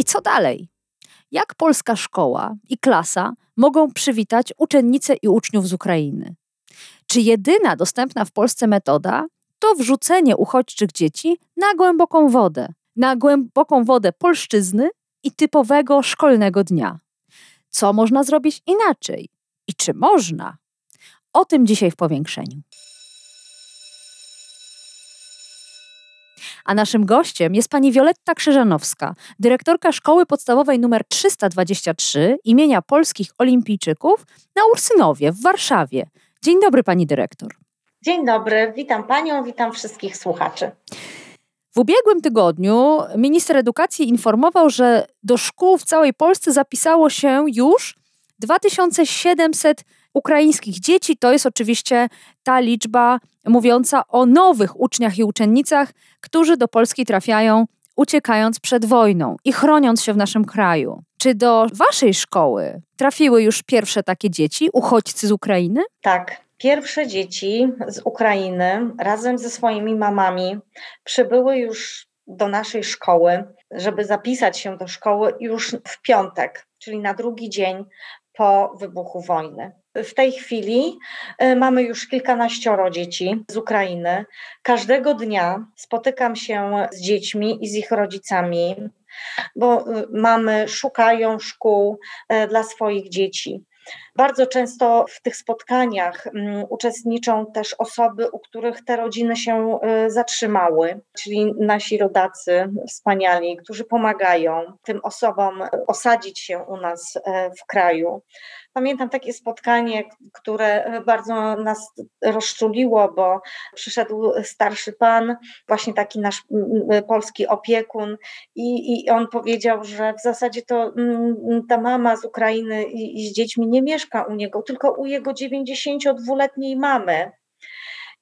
I co dalej? Jak polska szkoła i klasa mogą przywitać uczennice i uczniów z Ukrainy? Czy jedyna dostępna w Polsce metoda to wrzucenie uchodźczych dzieci na głęboką wodę, na głęboką wodę polszczyzny i typowego szkolnego dnia? Co można zrobić inaczej? I czy można? O tym dzisiaj w powiększeniu. A naszym gościem jest pani Wioletta Krzyżanowska, dyrektorka Szkoły Podstawowej nr 323 imienia Polskich Olimpijczyków na Ursynowie w Warszawie. Dzień dobry pani dyrektor. Dzień dobry, witam panią, witam wszystkich słuchaczy. W ubiegłym tygodniu minister edukacji informował, że do szkół w całej Polsce zapisało się już 2700 ukraińskich dzieci. To jest oczywiście ta liczba mówiąca o nowych uczniach i uczennicach, którzy do Polski trafiają uciekając przed wojną i chroniąc się w naszym kraju. Czy do waszej szkoły trafiły już pierwsze takie dzieci, uchodźcy z Ukrainy? Tak. Pierwsze dzieci z Ukrainy razem ze swoimi mamami przybyły już do naszej szkoły, żeby zapisać się do szkoły już w piątek, czyli na drugi dzień po wybuchu wojny. W tej chwili e, mamy już kilkanaścioro dzieci z Ukrainy. Każdego dnia spotykam się z dziećmi i z ich rodzicami, bo e, mamy szukają szkół e, dla swoich dzieci. Bardzo często w tych spotkaniach mm, uczestniczą też osoby, u których te rodziny się zatrzymały, czyli nasi rodacy wspaniali, którzy pomagają tym osobom osadzić się u nas w kraju. Pamiętam takie spotkanie, które bardzo nas rozczuliło, bo przyszedł starszy pan, właśnie taki nasz polski opiekun, i, i on powiedział, że w zasadzie to ta mama z Ukrainy i, i z dziećmi nie mieszka u niego, tylko u jego 92-letniej mamy.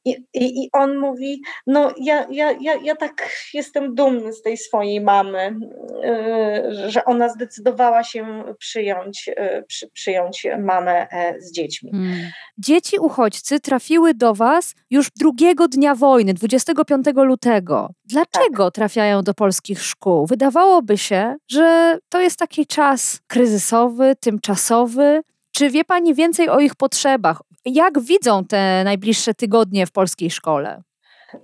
I, i, I, on mówi, no ja, ja, ja, ja tak jestem dumny z tej swojej mamy, yy, że ona zdecydowała się przyjąć, yy, przy, przyjąć mamę e, z dziećmi. Hmm. Dzieci uchodźcy trafiły do Was już drugiego dnia wojny, 25 lutego. Dlaczego tak. trafiają do polskich szkół? Wydawałoby się, że to jest taki czas kryzysowy, tymczasowy. Czy wie Pani więcej o ich potrzebach, jak widzą te najbliższe tygodnie w polskiej szkole?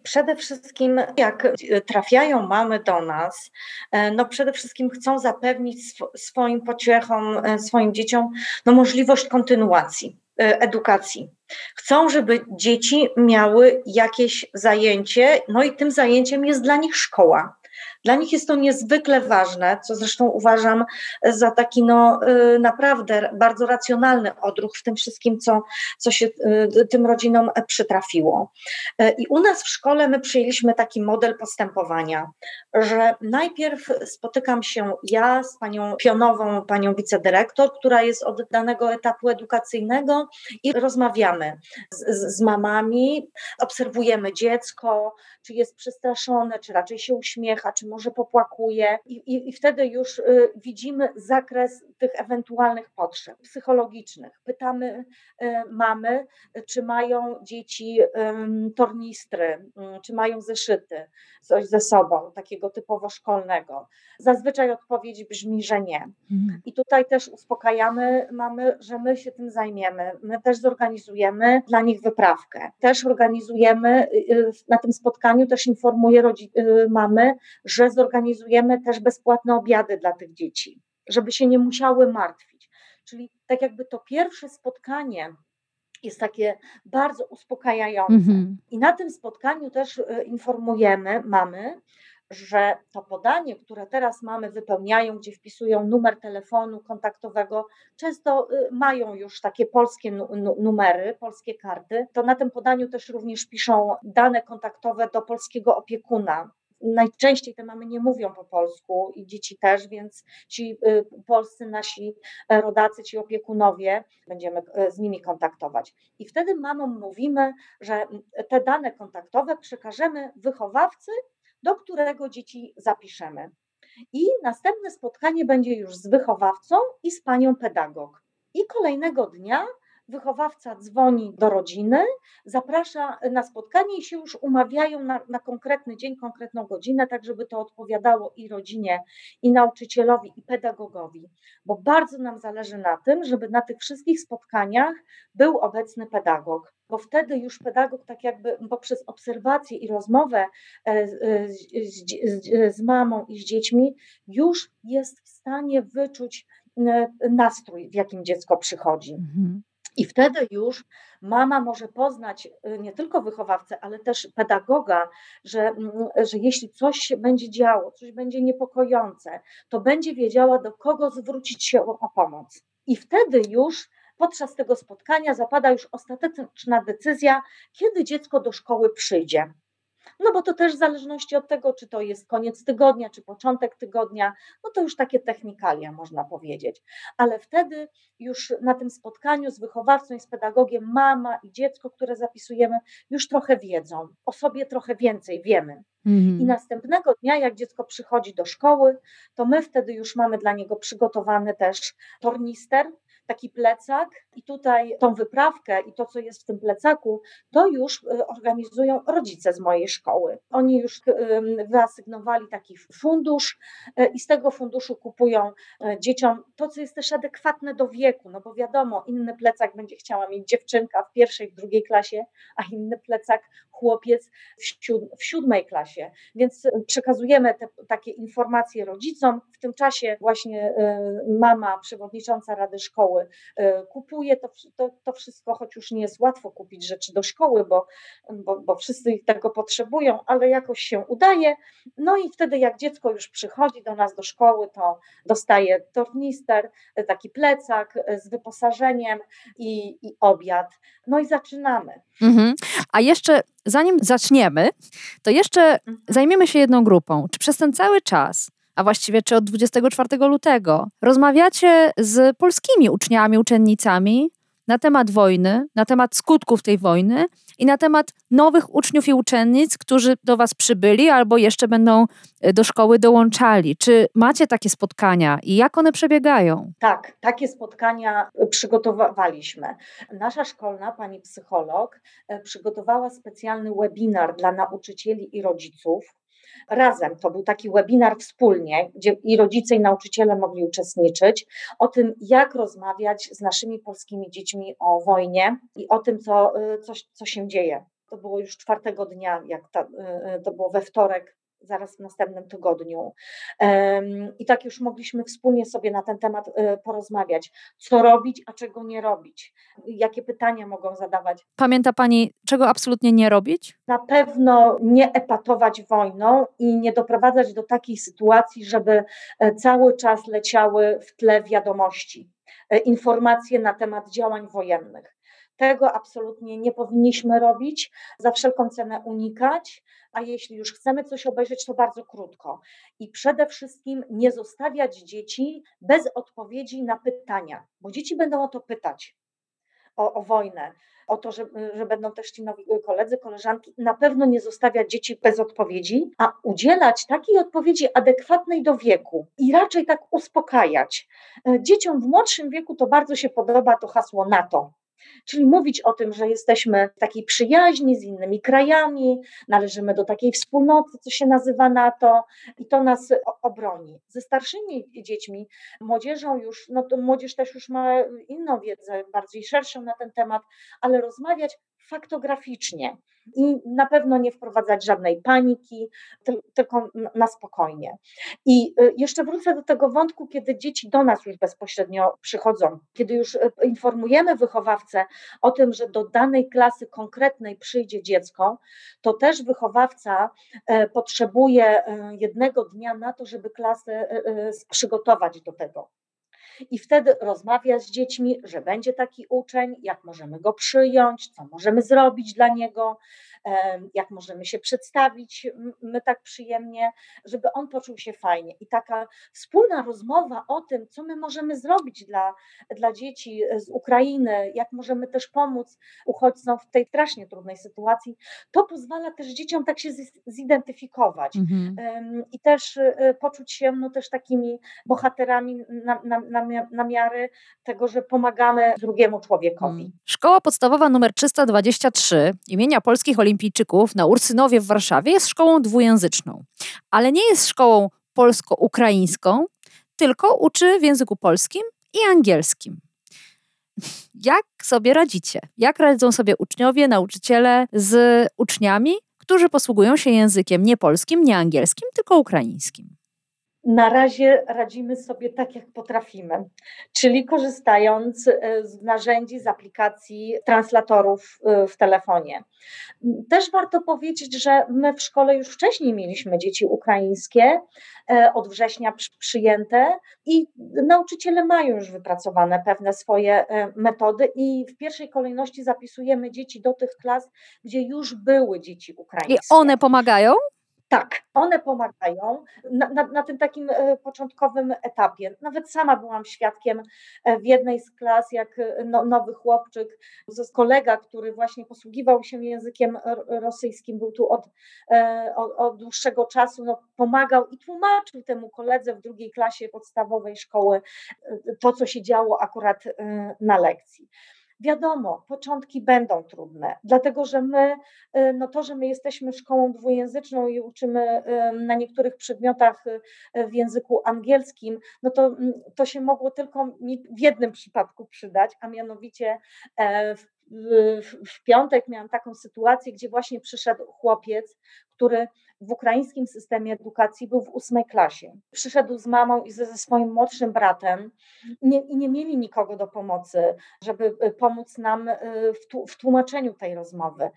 Przede wszystkim, jak trafiają mamy do nas, e, no przede wszystkim chcą zapewnić sw swoim pociechom, e, swoim dzieciom no możliwość kontynuacji e, edukacji. Chcą, żeby dzieci miały jakieś zajęcie, no i tym zajęciem jest dla nich szkoła. Dla nich jest to niezwykle ważne, co zresztą uważam za taki no, y, naprawdę bardzo racjonalny odruch w tym wszystkim, co, co się y, tym rodzinom przytrafiło. Y, I u nas w szkole my przyjęliśmy taki model postępowania, że najpierw spotykam się ja z panią pionową, panią wicedyrektor, która jest od danego etapu edukacyjnego i rozmawiamy z, z mamami, obserwujemy dziecko, czy jest przestraszone, czy raczej się uśmiecha, czy może popłakuje, i, i, i wtedy już y, widzimy zakres tych ewentualnych potrzeb psychologicznych. Pytamy y, mamy, czy mają dzieci tornistry, y, czy mają zeszyty, coś ze sobą, takiego typowo szkolnego. Zazwyczaj odpowiedź brzmi, że nie. Mhm. I tutaj też uspokajamy mamy, że my się tym zajmiemy. My też zorganizujemy dla nich wyprawkę. Też organizujemy y, y, na tym spotkaniu, też informuję mamy, że zorganizujemy też bezpłatne obiady dla tych dzieci, żeby się nie musiały martwić. Czyli tak jakby to pierwsze spotkanie jest takie bardzo uspokajające. Mm-hmm. I na tym spotkaniu też y, informujemy mamy, że to podanie, które teraz mamy, wypełniają, gdzie wpisują numer telefonu kontaktowego, często y, mają już takie polskie numery, polskie karty, to na tym podaniu też również piszą dane kontaktowe do polskiego opiekuna najczęściej te mamy nie mówią po polsku i dzieci też, więc ci y, polscy nasi rodacy, ci opiekunowie, będziemy z nimi kontaktować. I wtedy mamom mówimy, że te dane kontaktowe przekażemy wychowawcy, do którego dzieci zapiszemy. I następne spotkanie będzie już z wychowawcą i z panią pedagog. I kolejnego dnia wychowawca dzwoni do rodziny, zaprasza na spotkanie i się już umawiają na, na, konkretny dzień, konkretną godzinę, tak żeby to odpowiadało i rodzinie, i nauczycielowi, i pedagogowi, bo bardzo nam zależy na tym, żeby na tych wszystkich spotkaniach był obecny pedagog, bo wtedy już pedagog, tak jakby poprzez obserwację i rozmowę e, z, z, z mamą i z dziećmi, już jest w stanie wyczuć e, nastrój, w jakim dziecko przychodzi. Mhm. I wtedy już mama może poznać y, nie tylko wychowawcę, ale też pedagoga, że, mm, że jeśli coś się będzie działo, coś będzie niepokojące, to będzie wiedziała, do kogo zwrócić się o, o pomoc. I wtedy już podczas tego spotkania zapada już ostateczna decyzja, kiedy dziecko do szkoły przyjdzie. No bo to też w zależności od tego, czy to jest koniec tygodnia, czy początek tygodnia, no to już takie technikalia można powiedzieć. Ale wtedy już na tym spotkaniu z wychowawcą i z pedagogiem mama i dziecko, które zapisujemy, już trochę wiedzą, o sobie trochę więcej wiemy. Mhm. I następnego dnia, jak dziecko przychodzi do szkoły, to my wtedy już mamy dla niego przygotowany też tornister, taki plecak i tutaj tą wyprawkę i to, co jest w tym plecaku, to już y, organizują rodzice z mojej szkoły. Oni już wyasygnowali taki fundusz y, i z tego funduszu kupują y, dzieciom to, co jest też adekwatne do wieku, no bo wiadomo, inny plecak będzie chciała mieć dziewczynka w pierwszej, w drugiej klasie, a inny plecak chłopiec w, siód w siódmej klasie. Więc przekazujemy te takie informacje rodzicom. W tym czasie właśnie mama, przewodnicząca Rady Szkoły, szkoły. E, kupuje to, to, to wszystko, choć już nie jest łatwo kupić rzeczy do szkoły, bo, bo, bo wszyscy tego potrzebują, ale jakoś się udaje. No i wtedy, jak dziecko już przychodzi do nas do szkoły, to dostaje tornister, e, taki plecak e, z wyposażeniem i, i obiad. No i zaczynamy. Mhm. A jeszcze zanim zaczniemy, to jeszcze mhm. zajmiemy się jedną grupą. Czy przez ten cały czas a właściwie czy od 24 lutego, rozmawiacie z polskimi uczniami, uczennicami na temat wojny, na temat skutków tej wojny i na temat nowych uczniów i uczennic, którzy do Was przybyli albo jeszcze będą e, do szkoły dołączali. Czy macie takie spotkania i jak one przebiegają? Tak, takie spotkania przygotowaliśmy. Nasza szkolna, pani psycholog, e, przygotowała specjalny webinar dla nauczycieli i rodziców razem. To był taki webinar wspólnie, gdzie i rodzice, i nauczyciele mogli uczestniczyć, o tym, jak rozmawiać z naszymi polskimi dziećmi o wojnie i o tym, co, y, co, co się dzieje. To było już czwartego dnia, jak ta, y, y, to było we wtorek zaraz w następnym tygodniu. I tak już mogliśmy wspólnie sobie na ten temat e, porozmawiać, co robić, a czego nie robić, jakie pytania mogą zadawać. Pamięta Pani, czego absolutnie nie robić? Na pewno nie epatować wojną i nie doprowadzać do takiej sytuacji, żeby e, cały czas leciały w tle wiadomości, e, informacje na temat działań wojennych. Tego absolutnie nie powinniśmy robić, za wszelką cenę unikać, a jeśli już chcemy coś obejrzeć, to bardzo krótko. I przede wszystkim nie zostawiać dzieci bez odpowiedzi na pytania, bo dzieci będą o to pytać, o, o wojnę, o to, że, że będą też ci nowi koledzy, koleżanki, na pewno nie zostawiać dzieci bez odpowiedzi, a udzielać takiej odpowiedzi adekwatnej do wieku i raczej tak uspokajać. Dzieciom w młodszym wieku to bardzo się podoba to hasło NATO Czyli mówić o tym, że jesteśmy w takiej przyjaźni z innymi krajami, należymy do takiej wspólnoty, co się nazywa NATO, i to nas obroni. Ze starszymi dziećmi, młodzieżą już, no to młodzież też już ma inną wiedzę, bardziej szerszą na ten temat, ale rozmawiać faktograficznie i na pewno nie wprowadzać żadnej paniki, tylko na spokojnie. I y, jeszcze wrócę do tego wątku, kiedy dzieci do nas już bezpośrednio przychodzą, kiedy już y, informujemy wychowawcę o tym, że do danej klasy konkretnej przyjdzie dziecko, to też wychowawca e, potrzebuje jednego dnia na to, żeby klasę przygotować do tego. I wtedy rozmawia z dziećmi, że będzie taki uczeń, jak możemy go przyjąć, co możemy zrobić dla niego, jak możemy się przedstawić my tak przyjemnie, żeby on poczuł się fajnie. I taka wspólna rozmowa o tym, co my możemy zrobić dla, dla dzieci z Ukrainy, jak możemy też pomóc uchodźcom w tej strasznie trudnej sytuacji, to pozwala też dzieciom tak się zidentyfikować mhm. i też y, poczuć się no, też takimi bohaterami na, na, na, na tego, że pomagamy drugiemu człowiekowi. Mhm. Szkoła podstawowa nr 323 imienia polskich olimpijczyków na Ursynowie w Warszawie jest szkołą dwujęzyczną, ale nie jest szkołą polsko-ukraińską, tylko uczy w języku polskim i angielskim. Jak sobie radzicie? Jak radzą sobie uczniowie, nauczyciele z uczniami, którzy posługują się językiem nie polskim, nie angielskim, tylko ukraińskim? Na razie radzimy sobie tak, jak potrafimy, czyli korzystając e, z narzędzi, z aplikacji, translatorów e, w telefonie. Też warto powiedzieć, że my w szkole już wcześniej mieliśmy dzieci ukraińskie, e, od września przyjęte i nauczyciele mają już wypracowane pewne swoje metody i w pierwszej kolejności zapisujemy dzieci do tych klas, gdzie już były dzieci ukraińskie. I one pomagają? Tak, one pomagają na, na, na, tym takim e, początkowym etapie. Nawet sama byłam świadkiem e, w jednej z klas, jak e, no, nowy chłopczyk, kolega, który właśnie posługiwał się językiem rosyjskim, był tu od, od, od dłuższego czasu, no, pomagał i tłumaczył temu koledze w drugiej klasie podstawowej szkoły to, co się działo akurat na lekcji. Wiadomo, początki będą trudne, dlatego że my, y, no to, że my jesteśmy szkołą dwujęzyczną i uczymy na niektórych przedmiotach y, w języku angielskim, no to, mm, to się mogło tylko w jednym przypadku przydać, a mianowicie e, w, w, w piątek miałam taką sytuację, gdzie właśnie przyszedł chłopiec, który w ukraińskim systemie edukacji był w ósmej klasie. Przyszedł z mamą i ze, swoim młodszym bratem nie, i nie mieli nikogo do pomocy, żeby y, pomóc nam y, w, w tłumaczeniu tej rozmowy.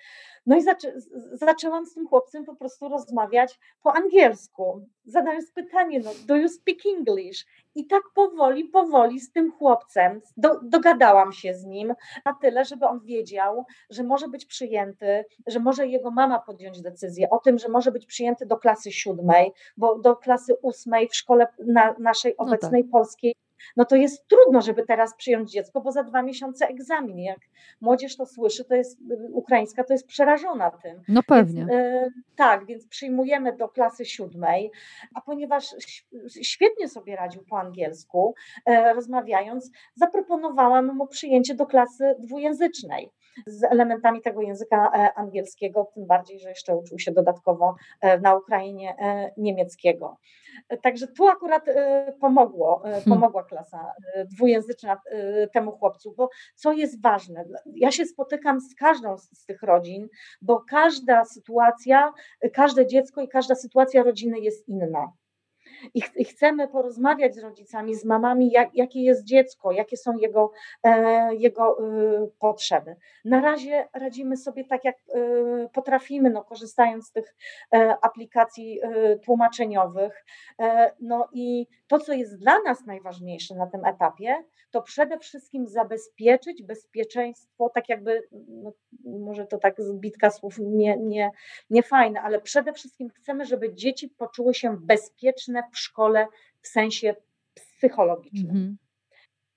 No i zaczę, zaczęłam z tym chłopcem po prostu rozmawiać po angielsku, zadając pytanie, no, do you speak English? I tak powoli, powoli z tym chłopcem do, dogadałam się z nim na tyle, żeby on wiedział, że może być przyjęty, że może jego mama podjąć decyzję o tym, że może być przyjęty do klasy siódmej, bo do klasy ósmej w szkole na, naszej obecnej no tak. polskiej no to jest trudno, żeby teraz przyjąć dziecko, bo za dwa miesiące egzamin. Jak młodzież to słyszy, to jest ukraińska, to jest przerażona tym. No pewnie. Więc, e, tak, więc przyjmujemy do klasy siódmej, a ponieważ świetnie sobie radził po angielsku, e, rozmawiając, zaproponowałam mu przyjęcie do klasy dwujęzycznej z elementami tego języka e, angielskiego, tym bardziej, że jeszcze uczył się dodatkowo e, na Ukrainie e, niemieckiego. Także tu akurat pomogło, hmm. pomogła klasa dwujęzyczna temu chłopcu, bo co jest ważne, ja się spotykam z każdą z tych rodzin, bo każda sytuacja, każde dziecko i każda sytuacja rodziny jest inna i, ch i chcemy porozmawiać z rodzicami, z mamami, jak, jakie jest dziecko, jakie są jego, e, jego e, potrzeby. Na razie radzimy sobie tak, jak e, potrafimy, no, korzystając z tych e, aplikacji tłumaczeniowych. No i to, co jest dla nas najważniejsze na tym etapie, to przede wszystkim zabezpieczyć bezpieczeństwo, tak jakby, no, może to tak zbitka słów nie, nie, nie fajne, ale przede wszystkim chcemy, żeby dzieci poczuły się bezpieczne w szkole w sensie psychologicznym. -hmm.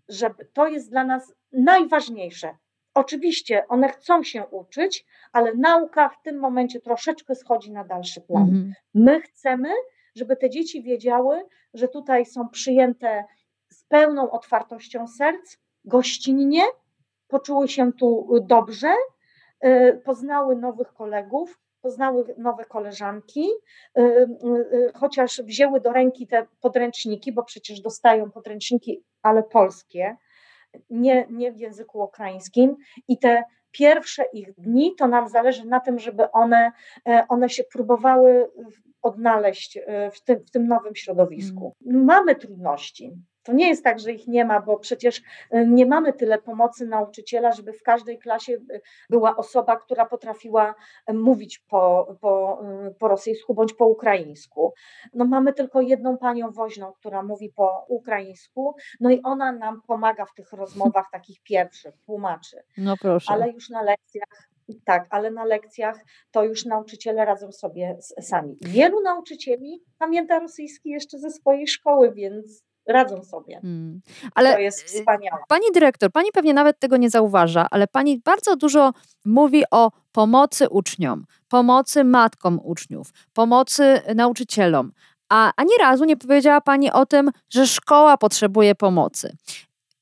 Żeby to jest dla nas najważniejsze. Oczywiście one chcą się uczyć, ale nauka w tym momencie troszeczkę schodzi na dalszy plan. -hmm. My chcemy, żeby te dzieci wiedziały, że tutaj są przyjęte z pełną otwartością serc, gościnnie, poczuły się tu dobrze, y, poznały nowych kolegów, poznały nowe koleżanki, y, y, chociaż wzięły do ręki te podręczniki, bo przecież dostają podręczniki, ale polskie, nie, nie w języku ukraińskim i te pierwsze ich dni to nam zależy na tym, żeby one, e, one się próbowały odnaleźć e, w tym, w tym nowym środowisku. Mm. Mamy trudności, To nie jest tak, że ich nie ma, bo przecież y, nie mamy tyle pomocy nauczyciela, żeby w każdej klasie y, była osoba, która potrafiła y, mówić po, po, po rosyjsku bądź po ukraińsku. No mamy tylko jedną panią woźną, która mówi po ukraińsku, no i ona nam pomaga w tych rozmowach takich pierwszych, tłumaczy. No proszę. Ale już na lekcjach tak, ale na lekcjach to już nauczyciele radzą sobie sami. Wielu nauczycieli pamięta rosyjski jeszcze ze swojej szkoły, więc radzą sobie. Hmm. Ale to jest y, wspaniałe. Pani dyrektor, pani pewnie nawet tego nie zauważa, ale pani bardzo dużo mówi o pomocy uczniom, pomocy matkom uczniów, pomocy nauczycielom. A ani razu nie powiedziała pani o tym, że szkoła potrzebuje pomocy.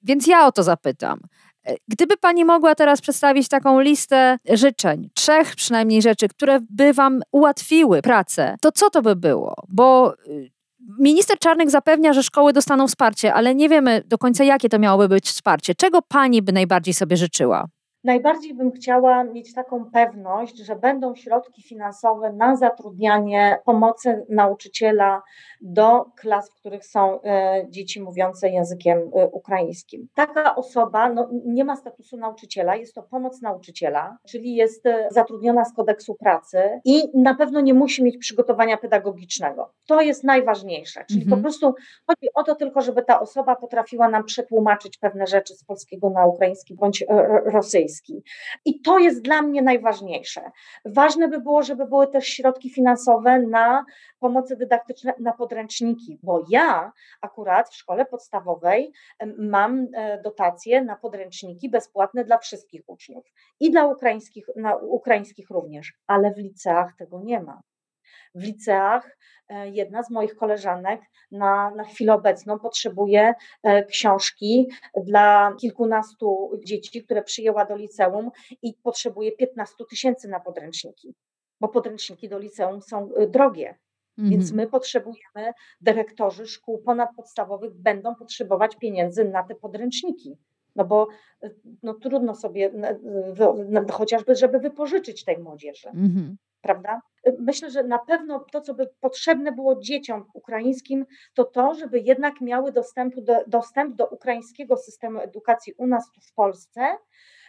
Więc ja o to zapytam. E, gdyby pani mogła teraz przedstawić taką listę życzeń, trzech przynajmniej rzeczy, które by wam ułatwiły pracę, to co to by było? Bo y, Minister Czarnek zapewnia, że szkoły dostaną wsparcie, ale nie wiemy do końca, jakie to miałoby być wsparcie. Czego pani by najbardziej sobie życzyła? Najbardziej bym chciała mieć taką pewność, że będą środki finansowe na zatrudnianie pomocy nauczyciela do klas, w których są e, dzieci mówiące językiem e, ukraińskim. Taka osoba no, nie ma statusu nauczyciela, jest to pomoc nauczyciela, czyli jest e, zatrudniona z kodeksu pracy i na pewno nie musi mieć przygotowania pedagogicznego. To jest najważniejsze, czyli mhm. po prostu chodzi o to tylko, żeby ta osoba potrafiła nam przetłumaczyć pewne rzeczy z polskiego na ukraiński bądź rosyjski. I to jest dla mnie najważniejsze. Ważne by było, żeby były też środki finansowe na pomocy dydaktyczne, na podręczniki, bo ja akurat w szkole podstawowej mam e, dotacje na podręczniki bezpłatne dla wszystkich uczniów i dla ukraińskich, na ukraińskich również, ale w liceach tego nie ma. W liceach e, jedna z moich koleżanek na, na chwilę obecną potrzebuje e, książki dla kilkunastu dzieci, które przyjęła do liceum i potrzebuje 15 tysięcy na podręczniki, bo podręczniki do liceum są e, drogie. Więc mhm. my potrzebujemy, dyrektorzy szkół ponadpodstawowych będą potrzebować pieniędzy na te podręczniki. No bo no, trudno sobie, chociażby, żeby wypożyczyć tej młodzieży. Mhm prawda? Myślę, że na pewno to, co by potrzebne było dzieciom ukraińskim, to to, żeby jednak miały dostępu do, dostęp do ukraińskiego systemu edukacji u nas w Polsce,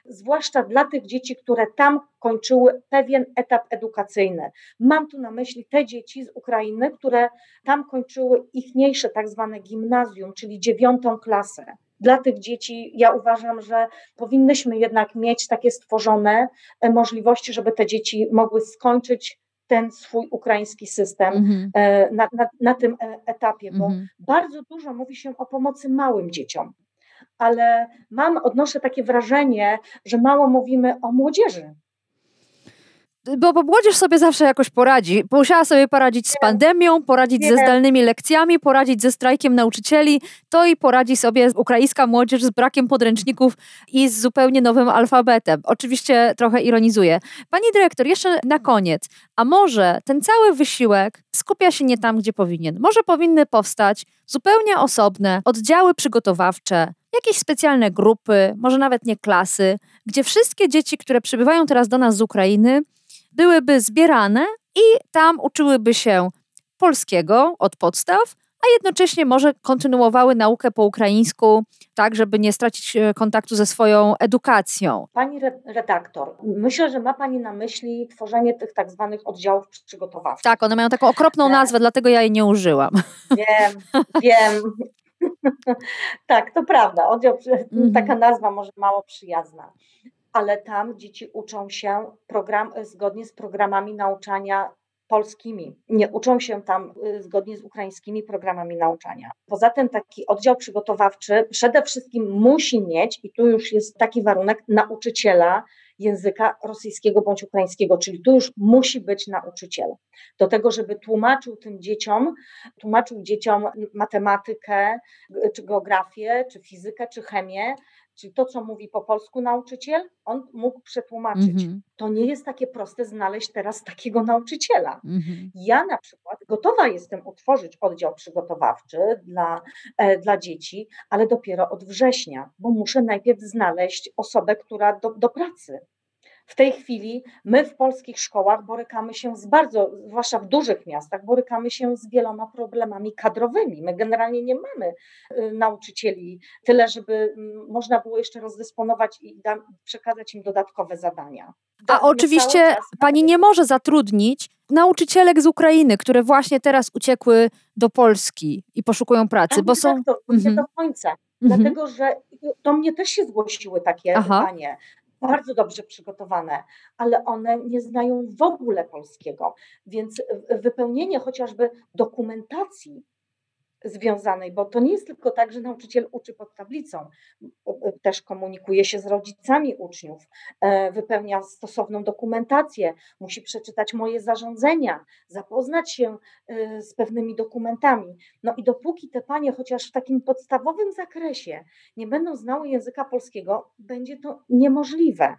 zwłaszcza dla tych dzieci, które tam kończyły pewien etap edukacyjny. Mam tu na myśli te dzieci z Ukrainy, które tam kończyły ichniejsze tak zwane gimnazjum, czyli dziewiątą klasę dla tych dzieci ja uważam, że powinnyśmy jednak mieć takie stworzone e, możliwości, żeby te dzieci mogły skończyć ten swój ukraiński system mm-hmm. na, na, na, tym e, etapie, bo mm-hmm. bardzo dużo mówi się o pomocy małym dzieciom, ale mam, odnoszę takie wrażenie, że mało mówimy o młodzieży bo, bo młodzież sobie zawsze jakoś poradzi. Musiała sobie poradzić z pandemią, poradzić ze zdalnymi lekcjami, poradzić ze strajkiem nauczycieli, to i poradzi sobie ukraińska młodzież z brakiem podręczników i z zupełnie nowym alfabetem. Oczywiście trochę ironizuję. Pani dyrektor, jeszcze na koniec, a może ten cały wysiłek skupia się nie tam, gdzie powinien? Może powinny powstać zupełnie osobne oddziały przygotowawcze, jakieś specjalne grupy, może nawet nie klasy, gdzie wszystkie dzieci, które przybywają teraz do nas z Ukrainy, byłyby zbierane i tam uczyłyby się polskiego od podstaw, a jednocześnie może kontynuowały naukę po ukraińsku, tak, żeby nie stracić e, kontaktu ze swoją edukacją. Pani redaktor, myślę, że ma Pani na myśli tworzenie tych tak zwanych oddziałów przygotowawczych. Tak, one mają taką okropną nazwę, dlatego ja jej nie użyłam. Wiem, wiem. tak, to prawda. Oddział, mhm. taka nazwa może mało przyjazna ale tam dzieci uczą się program, zgodnie z programami nauczania polskimi. Nie uczą się tam y, zgodnie z ukraińskimi programami nauczania. Poza tym taki oddział przygotowawczy przede wszystkim musi mieć, i tu już jest taki warunek, nauczyciela języka rosyjskiego bądź ukraińskiego, czyli tu już musi być nauczyciel. Do tego, żeby tłumaczył tym dzieciom, tłumaczył dzieciom matematykę, czy geografię, czy fizykę, czy chemię, Czyli to, co mówi po polsku nauczyciel, on mógł przetłumaczyć. Mm-hmm. To nie jest takie proste znaleźć teraz takiego nauczyciela. Mm-hmm. Ja na przykład gotowa jestem utworzyć oddział przygotowawczy dla, e, dla dzieci, ale dopiero od września, bo muszę najpierw znaleźć osobę, która do, do pracy. W tej chwili my w polskich szkołach borykamy się z bardzo, zwłaszcza w dużych miastach, borykamy się z wieloma problemami kadrowymi. My generalnie nie mamy y, nauczycieli tyle, żeby mm, można było jeszcze rozdysponować i da, przekazać im dodatkowe zadania. A oczywiście pani nie może zatrudnić nauczycielek z Ukrainy, które właśnie teraz uciekły do Polski i poszukują pracy, bo są... Tak, to mhm. do końca. Mhm. Dlatego, że do mnie też się zgłosiły takie Aha. pytanie bardzo dobrze przygotowane, ale one nie znają w ogóle polskiego, więc wypełnienie chociażby dokumentacji związanej, bo to nie jest tylko tak, że nauczyciel uczy pod tablicą, też komunikuje się z rodzicami uczniów, e, wypełnia stosowną dokumentację, musi przeczytać moje zarządzenia, zapoznać się e, z pewnymi dokumentami. No i dopóki te panie chociaż w takim podstawowym zakresie nie będą znały języka polskiego, będzie to niemożliwe.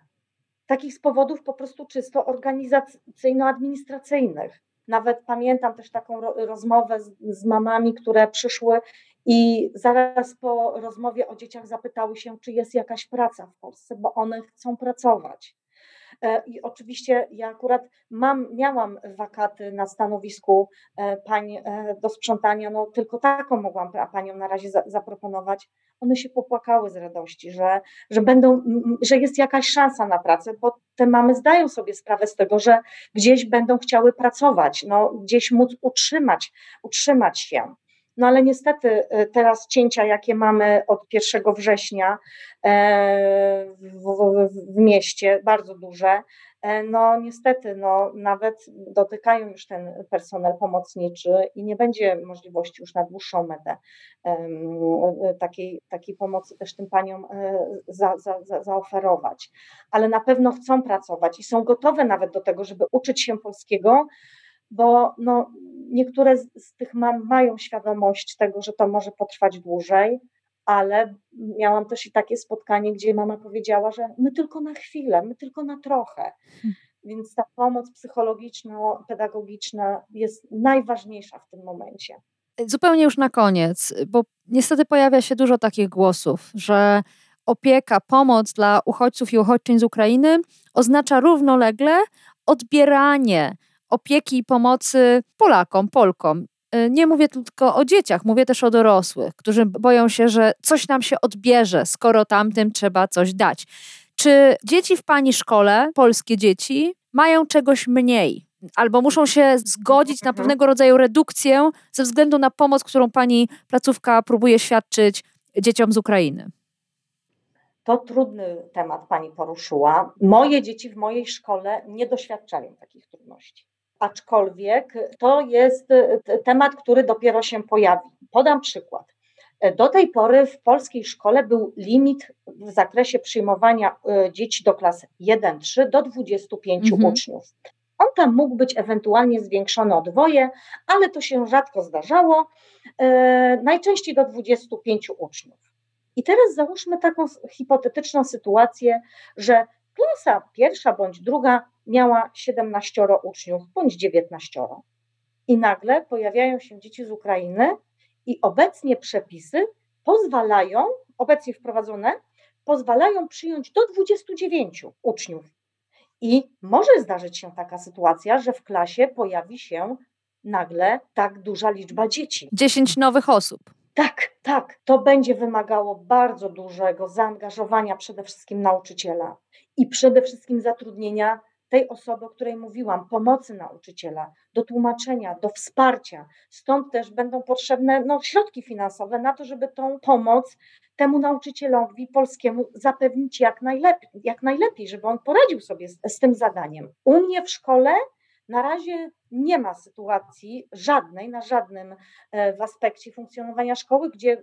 Takich z powodów po prostu czysto organizacyjno-administracyjnych. Nawet pamiętam też taką rozmowę z, z mamami, które przyszły i zaraz po rozmowie o dzieciach zapytały się, czy jest jakaś praca w Polsce, bo one chcą pracować. E, I oczywiście ja akurat mam, miałam wakaty na stanowisku e, pań e, do sprzątania, no tylko taką mogłam paniom na razie za, zaproponować. One się popłakały z radości, że, że będą, że jest jakaś szansa na pracę, bo te mamy zdają sobie sprawę z tego, że gdzieś będą chciały pracować, no, gdzieś móc utrzymać, utrzymać się. No ale niestety teraz cięcia, jakie mamy od 1 września w, w, w mieście, bardzo duże, no niestety no, nawet dotykają już ten personel pomocniczy i nie będzie możliwości już na dłuższą metę takiej, takiej pomocy też tym paniom za, za, za, zaoferować. Ale na pewno chcą pracować i są gotowe nawet do tego, żeby uczyć się polskiego, bo no, niektóre z, z tych mam mają świadomość tego, że to może potrwać dłużej, ale miałam też i takie spotkanie, gdzie mama powiedziała, że my tylko na chwilę, my tylko na trochę. Hmm. Więc ta pomoc psychologiczno-pedagogiczna jest najważniejsza w tym momencie. Zupełnie już na koniec, bo niestety pojawia się dużo takich głosów, że opieka, pomoc dla uchodźców i uchodźczyń z Ukrainy oznacza równolegle odbieranie opieki i pomocy Polakom, Polkom. Y, nie mówię tylko o dzieciach, mówię też o dorosłych, którzy boją się, że coś nam się odbierze, skoro tamtym trzeba coś dać. Czy dzieci w pani szkole, polskie dzieci, mają czegoś mniej? Albo muszą się zgodzić na mhm. pewnego rodzaju redukcję ze względu na pomoc, którą pani placówka próbuje świadczyć dzieciom z Ukrainy? To trudny temat pani poruszyła. Moje dzieci w mojej szkole nie doświadczają takich trudności aczkolwiek to jest e, temat, który dopiero się pojawi. Podam przykład. E, do tej pory w polskiej szkole był limit w zakresie przyjmowania e, dzieci do klas 1-3 do 25 mhm. uczniów. On tam mógł być ewentualnie zwiększony o dwoje, ale to się rzadko zdarzało, najczęściej do 25 uczniów. I teraz załóżmy taką hipotetyczną sytuację, że klasa pierwsza bądź druga miała 17 uczniów bądź 19. I nagle pojawiają się dzieci z Ukrainy i obecnie przepisy pozwalają, obecnie wprowadzone, pozwalają przyjąć do 29 uczniów. I może zdarzyć się taka sytuacja, że w klasie pojawi się nagle tak duża liczba dzieci. 10 nowych osób. Tak, tak. To będzie wymagało bardzo dużego zaangażowania przede wszystkim nauczyciela i przede wszystkim zatrudnienia tej osoby, o której mówiłam, pomocy nauczyciela, do tłumaczenia, do wsparcia. Stąd też będą potrzebne no, środki finansowe na to, żeby tą pomoc temu nauczycielowi polskiemu zapewnić jak najlepiej, jak najlepiej żeby on poradził sobie z, z tym zadaniem. U mnie w szkole na razie nie ma sytuacji żadnej, na żadnym e, w aspekcie funkcjonowania szkoły, gdzie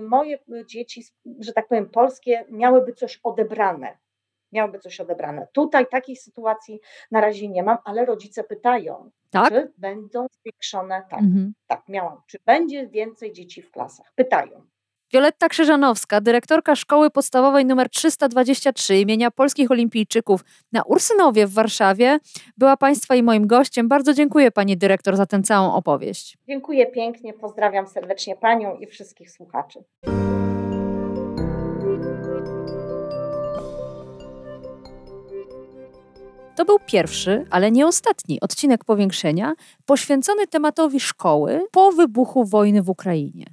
moje dzieci, że tak powiem, polskie, miałyby coś odebrane miałoby coś odebrane. Tutaj takiej sytuacji na razie nie mam, ale rodzice pytają, tak? czy będą zwiększone, tak, mhm. tak, miałam, czy będzie więcej dzieci w klasach. Pytają. Wioletta Krzyżanowska, dyrektorka Szkoły Podstawowej nr 323 imienia Polskich Olimpijczyków na Ursynowie w Warszawie, była Państwa i moim gościem. Bardzo dziękuję Pani Dyrektor za tę całą opowieść. Dziękuję pięknie, pozdrawiam serdecznie Panią i wszystkich słuchaczy. To był pierwszy, ale nie ostatni odcinek powiększenia poświęcony tematowi szkoły po wybuchu wojny w Ukrainie.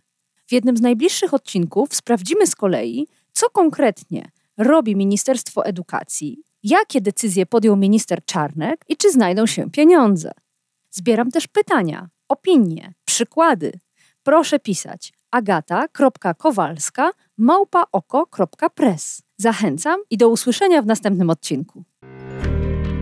W jednym z najbliższych odcinków sprawdzimy z kolei, co konkretnie robi Ministerstwo Edukacji, jakie decyzje podjął minister Czarnek i czy znajdą się pieniądze. Zbieram też pytania, opinie, przykłady. Proszę pisać agata.kowalska małpaoko.press. Zachęcam i do usłyszenia w następnym odcinku.